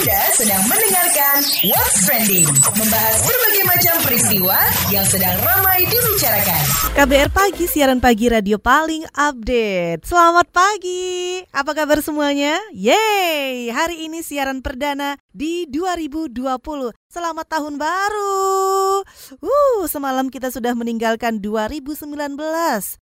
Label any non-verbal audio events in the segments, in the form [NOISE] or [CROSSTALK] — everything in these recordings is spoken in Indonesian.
Anda sedang mendengarkan What's Trending, membahas berbagai macam peristiwa yang sedang ramai dibicarakan. KBR Pagi, siaran pagi radio paling update. Selamat pagi, apa kabar semuanya? Yeay, hari ini siaran perdana di 2020. Selamat tahun baru. Uh, semalam kita sudah meninggalkan 2019.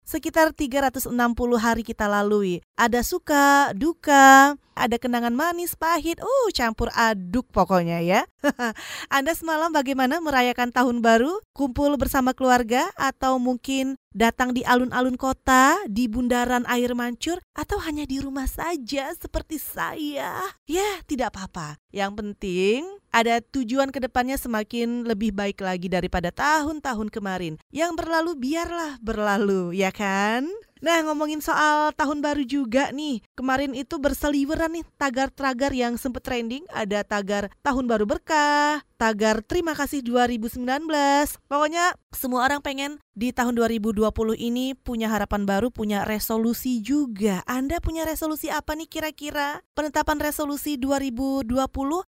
Sekitar 360 hari kita lalui. Ada suka, duka, ada kenangan manis, pahit, uh campur aduk pokoknya ya. [LAUGHS] Anda semalam bagaimana merayakan tahun baru? Kumpul bersama keluarga atau mungkin datang di alun-alun kota, di bundaran air mancur, atau hanya di rumah saja seperti saya? Ya, tidak apa-apa. Yang penting ada tujuan ke depannya semakin lebih baik lagi daripada tahun-tahun kemarin. Yang berlalu biarlah berlalu, ya kan? Nah ngomongin soal tahun baru juga nih Kemarin itu berseliweran nih tagar-tagar yang sempat trending Ada tagar tahun baru berkah Tagar terima kasih 2019 Pokoknya semua orang pengen di tahun 2020 ini punya harapan baru, punya resolusi juga. Anda punya resolusi apa nih kira-kira? Penetapan resolusi 2020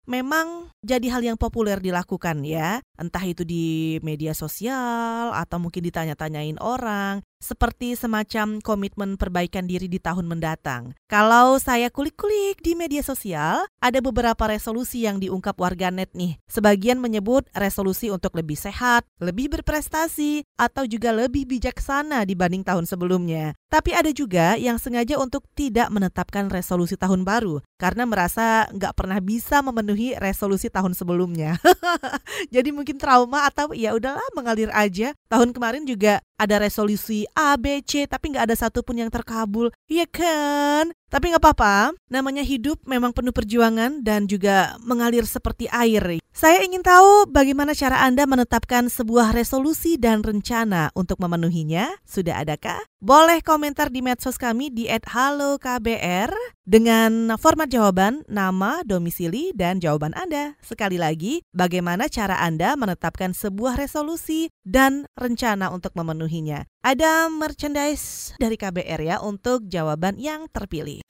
memang jadi hal yang populer dilakukan ya. Entah itu di media sosial atau mungkin ditanya-tanyain orang seperti semacam komitmen perbaikan diri di tahun mendatang. Kalau saya kulik-kulik di media sosial, ada beberapa resolusi yang diungkap warganet nih. Sebagian menyebut resolusi untuk lebih sehat, lebih berprestasi, atau juga lebih bijaksana dibanding tahun sebelumnya. Tapi ada juga yang sengaja untuk tidak menetapkan resolusi tahun baru karena merasa nggak pernah bisa memenuhi resolusi tahun sebelumnya. [LAUGHS] Jadi mungkin trauma atau ya udahlah mengalir aja. Tahun kemarin juga ada resolusi A, B, C, tapi nggak ada satupun yang terkabul. Iya kan? Tapi nggak apa-apa, namanya hidup memang penuh perjuangan dan juga mengalir seperti air. Saya ingin tahu bagaimana cara Anda menetapkan sebuah resolusi dan rencana untuk memenuhinya. Sudah adakah? Boleh komentar di medsos kami di @halokbr dengan format jawaban, nama, domisili, dan jawaban Anda. Sekali lagi, bagaimana cara Anda menetapkan sebuah resolusi dan rencana untuk memenuhinya. Ada merchandise dari KBR ya untuk jawaban yang terpilih.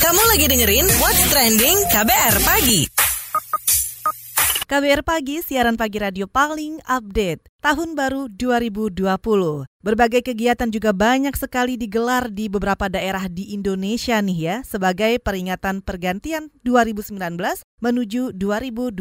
Kamu lagi dengerin What's Trending KBR Pagi. KBR Pagi, siaran pagi radio paling update tahun baru 2020. Berbagai kegiatan juga banyak sekali digelar di beberapa daerah di Indonesia nih ya sebagai peringatan pergantian 2019 menuju 2020.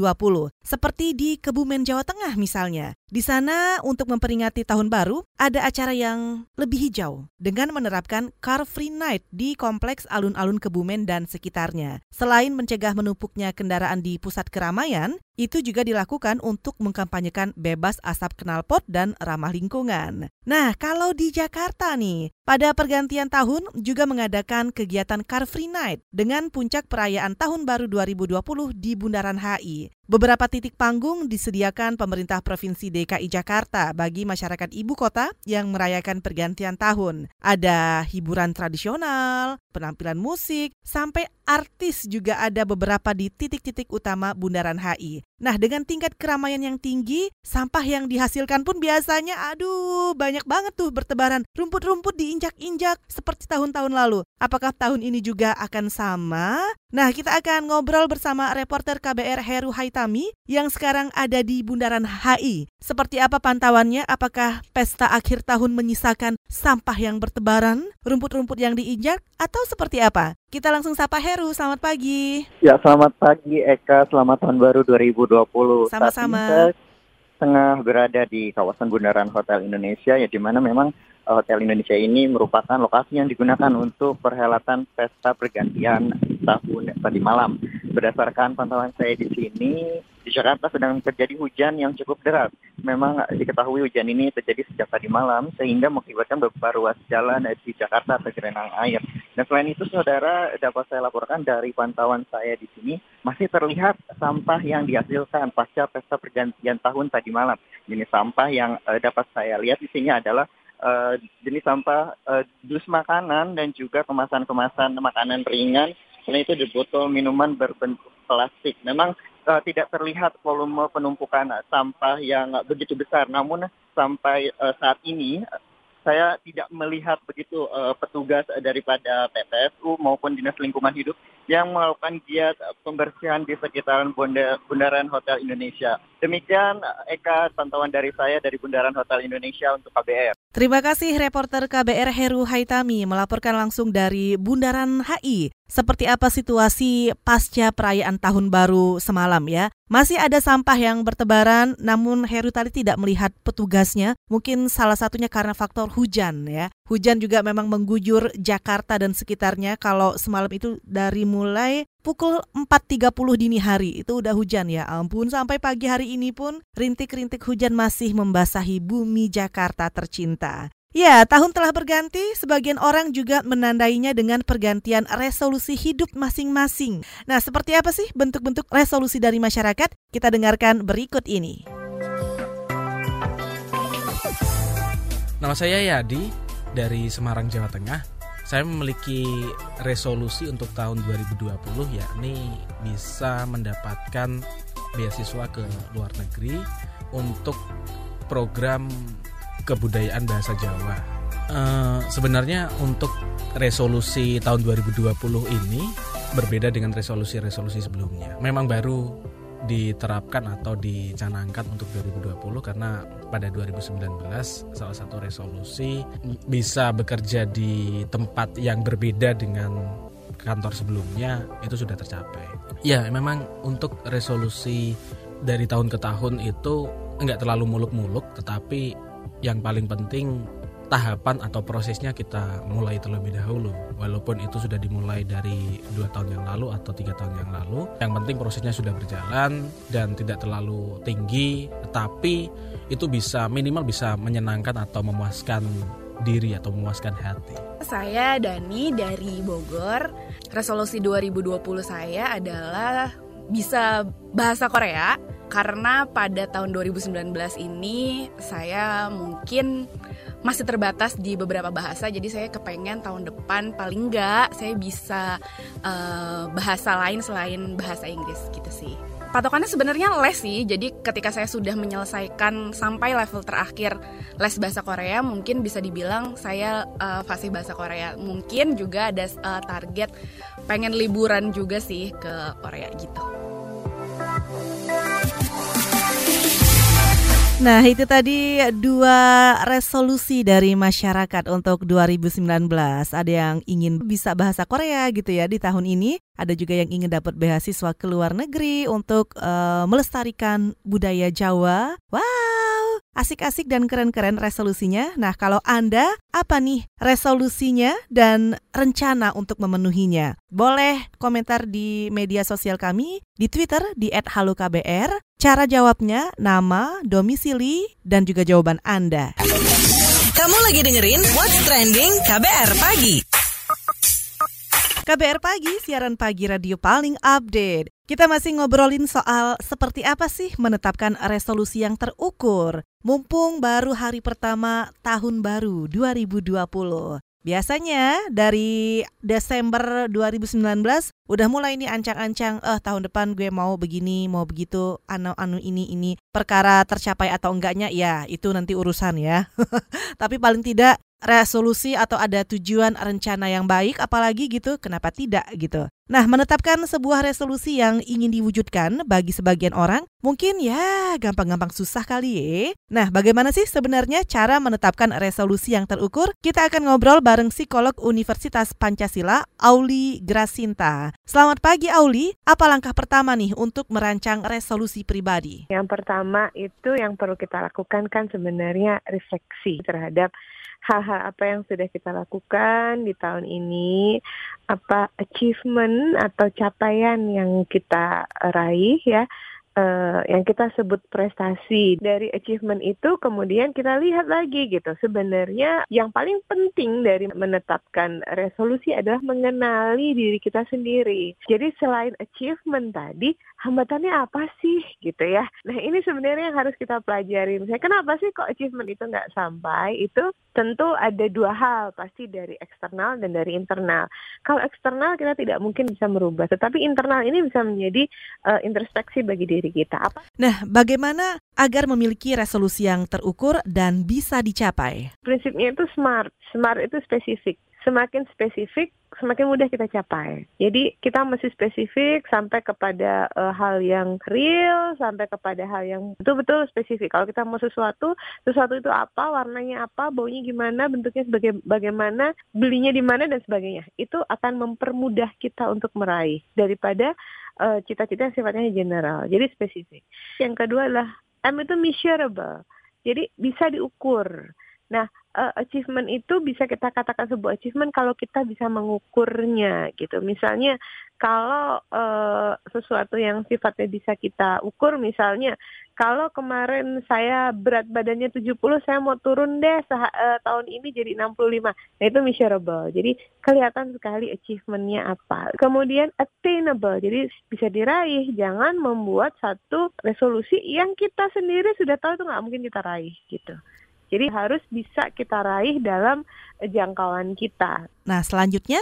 Seperti di Kebumen Jawa Tengah misalnya. Di sana untuk memperingati tahun baru ada acara yang lebih hijau dengan menerapkan Car Free Night di kompleks alun-alun Kebumen dan sekitarnya. Selain mencegah menumpuknya kendaraan di pusat keramaian, itu juga dilakukan untuk mengkampanyekan bebas asap knalpot dan ramah lingkungan. Nah, kalau di Jakarta nih, pada pergantian tahun juga mengadakan kegiatan Car Free Night dengan puncak perayaan Tahun Baru 2020 di Bundaran HI. Beberapa titik panggung disediakan pemerintah Provinsi DKI Jakarta bagi masyarakat ibu kota yang merayakan pergantian tahun. Ada hiburan tradisional, penampilan musik, sampai artis juga ada beberapa di titik-titik utama Bundaran HI. Nah, dengan tingkat keramaian yang tinggi, sampah yang dihasilkan pun biasanya aduh banyak banget tuh bertebaran. Rumput-rumput diinjak-injak seperti tahun-tahun lalu. Apakah tahun ini juga akan sama? Nah, kita akan ngobrol bersama reporter KBR Heru Hai Tami yang sekarang ada di Bundaran HI. Seperti apa pantauannya? Apakah pesta akhir tahun menyisakan sampah yang bertebaran, rumput-rumput yang diinjak, atau seperti apa? Kita langsung sapa Heru, selamat pagi. Ya, selamat pagi Eka, selamat tahun baru 2020. Sama-sama. tengah berada di kawasan Bundaran Hotel Indonesia, ya di mana memang eh, Hotel Indonesia ini merupakan lokasi yang digunakan untuk perhelatan pesta pergantian tahun tadi malam. Berdasarkan pantauan saya di sini, di Jakarta sedang terjadi hujan yang cukup deras. Memang diketahui hujan ini terjadi sejak tadi malam sehingga mengakibatkan beberapa ruas jalan di Jakarta tergenang air. Dan selain itu, saudara dapat saya laporkan dari pantauan saya di sini masih terlihat sampah yang dihasilkan pasca pesta pergantian tahun tadi malam. Jenis sampah yang uh, dapat saya lihat di sini adalah uh, jenis sampah uh, dus makanan dan juga kemasan-kemasan makanan ringan Selain itu di botol minuman berbentuk plastik. Memang uh, tidak terlihat volume penumpukan sampah yang begitu besar. Namun sampai uh, saat ini saya tidak melihat begitu uh, petugas daripada PPSU maupun Dinas Lingkungan Hidup yang melakukan giat pembersihan di sekitaran Bundaran Hotel Indonesia. Demikian Eka pantauan dari saya dari Bundaran Hotel Indonesia untuk KBR. Terima kasih reporter KBR Heru Haitami melaporkan langsung dari Bundaran HI. Seperti apa situasi pasca perayaan tahun baru semalam ya? Masih ada sampah yang bertebaran, namun Heru tadi tidak melihat petugasnya. Mungkin salah satunya karena faktor hujan ya. Hujan juga memang mengguyur Jakarta dan sekitarnya. Kalau semalam itu dari mulai pukul 4.30 dini hari itu udah hujan ya ampun sampai pagi hari ini pun rintik-rintik hujan masih membasahi bumi Jakarta tercinta. Ya, tahun telah berganti, sebagian orang juga menandainya dengan pergantian resolusi hidup masing-masing. Nah, seperti apa sih bentuk-bentuk resolusi dari masyarakat? Kita dengarkan berikut ini. Nama saya Yadi dari Semarang, Jawa Tengah. Saya memiliki resolusi untuk tahun 2020 yakni bisa mendapatkan beasiswa ke luar negeri untuk program kebudayaan bahasa Jawa. Uh, sebenarnya untuk resolusi tahun 2020 ini berbeda dengan resolusi-resolusi sebelumnya. Memang baru diterapkan atau dicanangkan untuk 2020 karena pada 2019 salah satu resolusi bisa bekerja di tempat yang berbeda dengan kantor sebelumnya itu sudah tercapai. Ya, memang untuk resolusi dari tahun ke tahun itu enggak terlalu muluk-muluk tetapi yang paling penting tahapan atau prosesnya kita mulai terlebih dahulu. Walaupun itu sudah dimulai dari dua tahun yang lalu atau tiga tahun yang lalu yang penting prosesnya sudah berjalan dan tidak terlalu tinggi tetapi itu bisa minimal bisa menyenangkan atau memuaskan diri atau memuaskan hati. Saya Dani dari Bogor. Resolusi 2020 saya adalah bisa bahasa Korea karena pada tahun 2019 ini saya mungkin masih terbatas di beberapa bahasa jadi saya kepengen tahun depan paling enggak saya bisa uh, bahasa lain selain bahasa Inggris gitu sih. Patokannya sebenarnya les sih jadi ketika saya sudah menyelesaikan sampai level terakhir les bahasa Korea mungkin bisa dibilang saya uh, fasih bahasa Korea. Mungkin juga ada uh, target pengen liburan juga sih ke Korea gitu Nah, itu tadi dua resolusi dari masyarakat untuk 2019. Ada yang ingin bisa bahasa Korea gitu ya di tahun ini. Ada juga yang ingin dapat beasiswa ke luar negeri untuk uh, melestarikan budaya Jawa. Wow, asik-asik dan keren-keren resolusinya. Nah, kalau Anda apa nih resolusinya dan rencana untuk memenuhinya? Boleh komentar di media sosial kami di Twitter di @halokbr Cara jawabnya, nama, domisili, dan juga jawaban Anda. Kamu lagi dengerin What's Trending KBR Pagi. KBR Pagi, siaran pagi radio paling update. Kita masih ngobrolin soal seperti apa sih menetapkan resolusi yang terukur. Mumpung baru hari pertama tahun baru 2020. Biasanya dari Desember 2019 udah mulai nih ancang-ancang eh tahun depan gue mau begini, mau begitu, anu anu ini ini. Perkara tercapai atau enggaknya ya itu nanti urusan ya. [LAUGHS] Tapi paling tidak resolusi atau ada tujuan rencana yang baik apalagi gitu kenapa tidak gitu. Nah, menetapkan sebuah resolusi yang ingin diwujudkan bagi sebagian orang mungkin ya gampang-gampang susah kali ya. Nah, bagaimana sih sebenarnya cara menetapkan resolusi yang terukur? Kita akan ngobrol bareng psikolog Universitas Pancasila Auli Grasinta. Selamat pagi Auli, apa langkah pertama nih untuk merancang resolusi pribadi? Yang pertama itu yang perlu kita lakukan kan sebenarnya refleksi terhadap hal-hal apa yang sudah kita lakukan di tahun ini, apa achievement atau capaian yang kita raih ya uh, yang kita sebut prestasi dari achievement itu kemudian kita lihat lagi gitu. Sebenarnya yang paling penting dari menetapkan resolusi adalah mengenali diri kita sendiri. Jadi selain achievement tadi hambatannya apa sih gitu ya? Nah ini sebenarnya yang harus kita pelajari misalnya kenapa sih kok achievement itu nggak sampai? Itu tentu ada dua hal pasti dari eksternal dan dari internal. Kalau eksternal kita tidak mungkin bisa merubah. Tetapi internal ini bisa menjadi uh, introspeksi bagi diri diri kita. Apa Nah, bagaimana agar memiliki resolusi yang terukur dan bisa dicapai? prinsipnya itu smart. Smart itu spesifik. Semakin spesifik, semakin mudah kita capai. Jadi kita mesti spesifik sampai kepada eh, hal yang real, sampai kepada hal yang betul-betul spesifik. Kalau kita mau sesuatu, sesuatu itu apa, warnanya apa, baunya gimana, bentuknya sebagai bagaimana, belinya di mana dan sebagainya. Itu akan mempermudah kita untuk meraih daripada eh, cita-cita yang sifatnya general. Jadi spesifik. Yang kedua adalah M itu measurable. Jadi bisa diukur. Nah, eh, achievement itu bisa kita katakan sebuah achievement kalau kita bisa mengukurnya gitu. Misalnya kalau eh, sesuatu yang sifatnya bisa kita ukur misalnya kalau kemarin saya berat badannya 70 saya mau turun deh eh, tahun ini jadi 65. Nah, itu measurable. Jadi kelihatan sekali achievementnya apa. Kemudian attainable. Jadi bisa diraih. Jangan membuat satu resolusi yang kita sendiri sudah tahu itu nggak mungkin kita raih gitu. Jadi harus bisa kita raih dalam eh, jangkauan kita. Nah, selanjutnya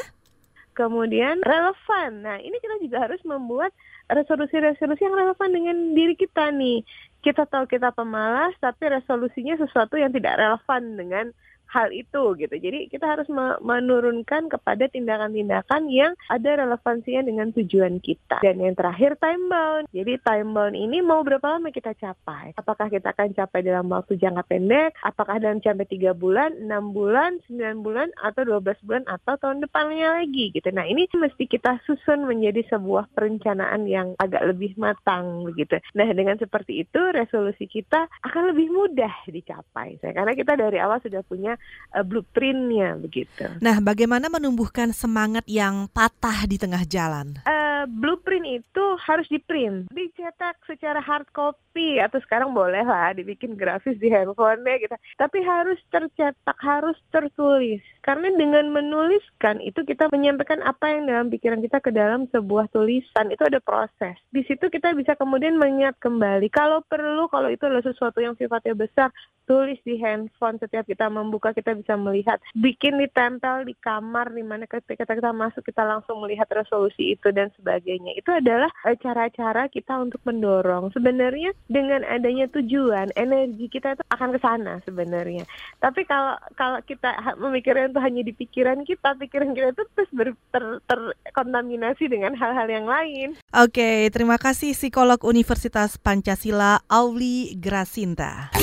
Kemudian relevan. Nah, ini kita juga harus membuat resolusi-resolusi yang relevan dengan diri kita nih. Kita tahu kita pemalas, tapi resolusinya sesuatu yang tidak relevan dengan hal itu gitu. Jadi kita harus me- menurunkan kepada tindakan-tindakan yang ada relevansinya dengan tujuan kita. Dan yang terakhir time bound. Jadi time bound ini mau berapa lama kita capai? Apakah kita akan capai dalam waktu jangka pendek? Apakah dalam sampai 3 bulan, 6 bulan, 9 bulan, atau 12 bulan, atau tahun depannya lagi gitu. Nah ini mesti kita susun menjadi sebuah perencanaan yang agak lebih matang begitu. Nah dengan seperti itu resolusi kita akan lebih mudah dicapai. Karena kita dari awal sudah punya uh, blueprintnya begitu. Nah, bagaimana menumbuhkan semangat yang patah di tengah jalan? Uh, blueprint itu harus di print, dicetak secara hard copy atau sekarang boleh lah dibikin grafis di handphone gitu. Tapi harus tercetak, harus tertulis. Karena dengan menuliskan itu kita menyampaikan apa yang dalam pikiran kita ke dalam sebuah tulisan. Itu ada proses. Di situ kita bisa kemudian mengingat kembali. Kalau perlu, kalau itu adalah sesuatu yang sifatnya besar, tulis di handphone setiap kita membuka kita bisa melihat bikin ditempel di kamar di mana ketika kita masuk kita langsung melihat resolusi itu dan sebagainya itu adalah eh, cara-cara kita untuk mendorong sebenarnya dengan adanya tujuan energi kita itu akan ke sana sebenarnya tapi kalau kalau kita memikirkan itu hanya di pikiran kita pikiran kita itu terus ber, ter, terkontaminasi dengan hal-hal yang lain Oke, terima kasih psikolog Universitas Pancasila Auli Grasinta.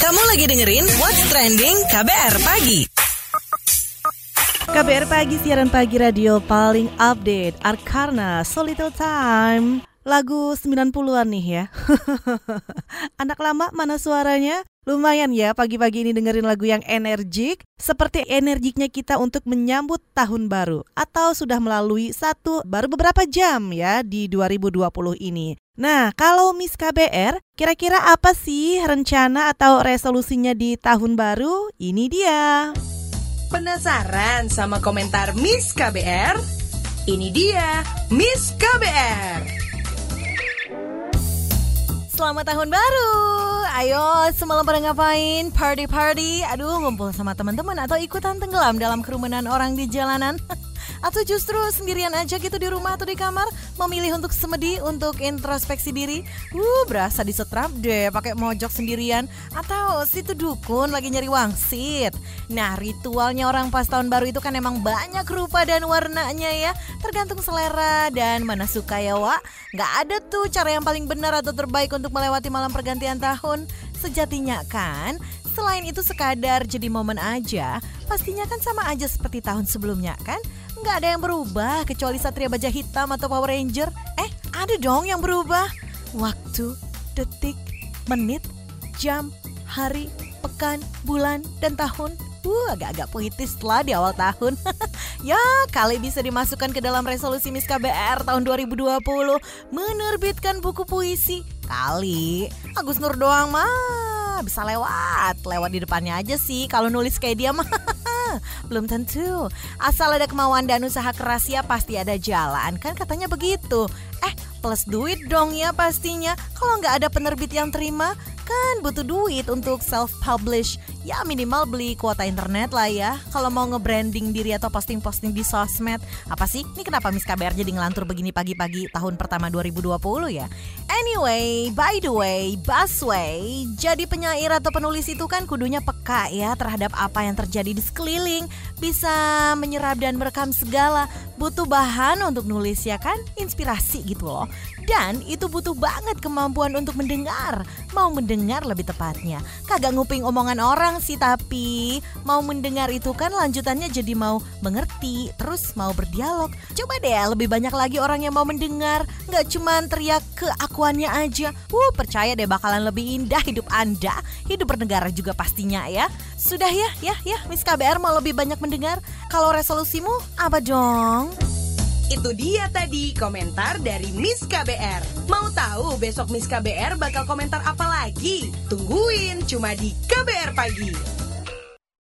Kamu lagi dengerin What's Trending KBR Pagi. KBR Pagi, siaran pagi radio paling update Arkarna, So Little Time Lagu 90-an nih ya [LAUGHS] Anak lama mana suaranya? Lumayan ya pagi-pagi ini dengerin lagu yang energik Seperti energiknya kita untuk menyambut tahun baru Atau sudah melalui satu baru beberapa jam ya di 2020 ini Nah, kalau Miss KBR, kira-kira apa sih rencana atau resolusinya di tahun baru? Ini dia. Penasaran sama komentar Miss KBR? Ini dia Miss KBR. Selamat tahun baru. Ayo, semalam pada ngapain? Party-party? Aduh, ngumpul sama teman-teman atau ikutan tenggelam dalam kerumunan orang di jalanan? [LAUGHS] atau justru sendirian aja gitu di rumah atau di kamar memilih untuk semedi untuk introspeksi diri. Uh berasa disetrap deh pakai mojok sendirian. Atau situ dukun lagi nyari wangsit. Nah ritualnya orang pas tahun baru itu kan emang banyak rupa dan warnanya ya. Tergantung selera dan mana suka ya Wak. Nggak ada tuh cara yang paling benar atau terbaik untuk melewati malam pergantian tahun. Sejatinya kan Selain itu sekadar jadi momen aja, pastinya kan sama aja seperti tahun sebelumnya kan? Nggak ada yang berubah kecuali Satria Baja Hitam atau Power Ranger. Eh, ada dong yang berubah. Waktu, detik, menit, jam, hari, pekan, bulan, dan tahun. Uh, agak-agak puitis lah di awal tahun. [LAUGHS] ya, kali bisa dimasukkan ke dalam resolusi Miss KBR tahun 2020 menerbitkan buku puisi. Kali Agus Nur doang mah bisa lewat, lewat di depannya aja sih. Kalau nulis kayak dia mah [LAUGHS] belum tentu. Asal ada kemauan dan usaha keras ya pasti ada jalan. Kan katanya begitu. Eh, plus duit dong ya pastinya. Kalau nggak ada penerbit yang terima, kan butuh duit untuk self-publish. Ya minimal beli kuota internet lah ya. Kalau mau nge-branding diri atau posting-posting di sosmed. Apa sih? Ini kenapa Miss KBR jadi ngelantur begini pagi-pagi tahun pertama 2020 ya? Anyway, by the way, busway, jadi penyair atau penulis itu kan kudunya peka ya terhadap apa yang terjadi di sekeliling, bisa menyerap dan merekam segala, butuh bahan untuk nulis ya kan, inspirasi gitu loh. Dan itu butuh banget kemampuan untuk mendengar, mau mendengar lebih tepatnya. Kagak nguping omongan orang sih tapi mau mendengar itu kan lanjutannya jadi mau mengerti, terus mau berdialog. Coba deh lebih banyak lagi orang yang mau mendengar, nggak cuman teriak keakuannya aja. Wuh percaya deh bakalan lebih indah hidup Anda, hidup bernegara juga pastinya ya. Sudah ya, ya, ya, Miss KBR mau lebih banyak mendengar. Kalau resolusimu apa dong? Itu dia tadi komentar dari Miss KBR. Mau tahu besok Miss KBR bakal komentar apa lagi? Tungguin cuma di KBR Pagi.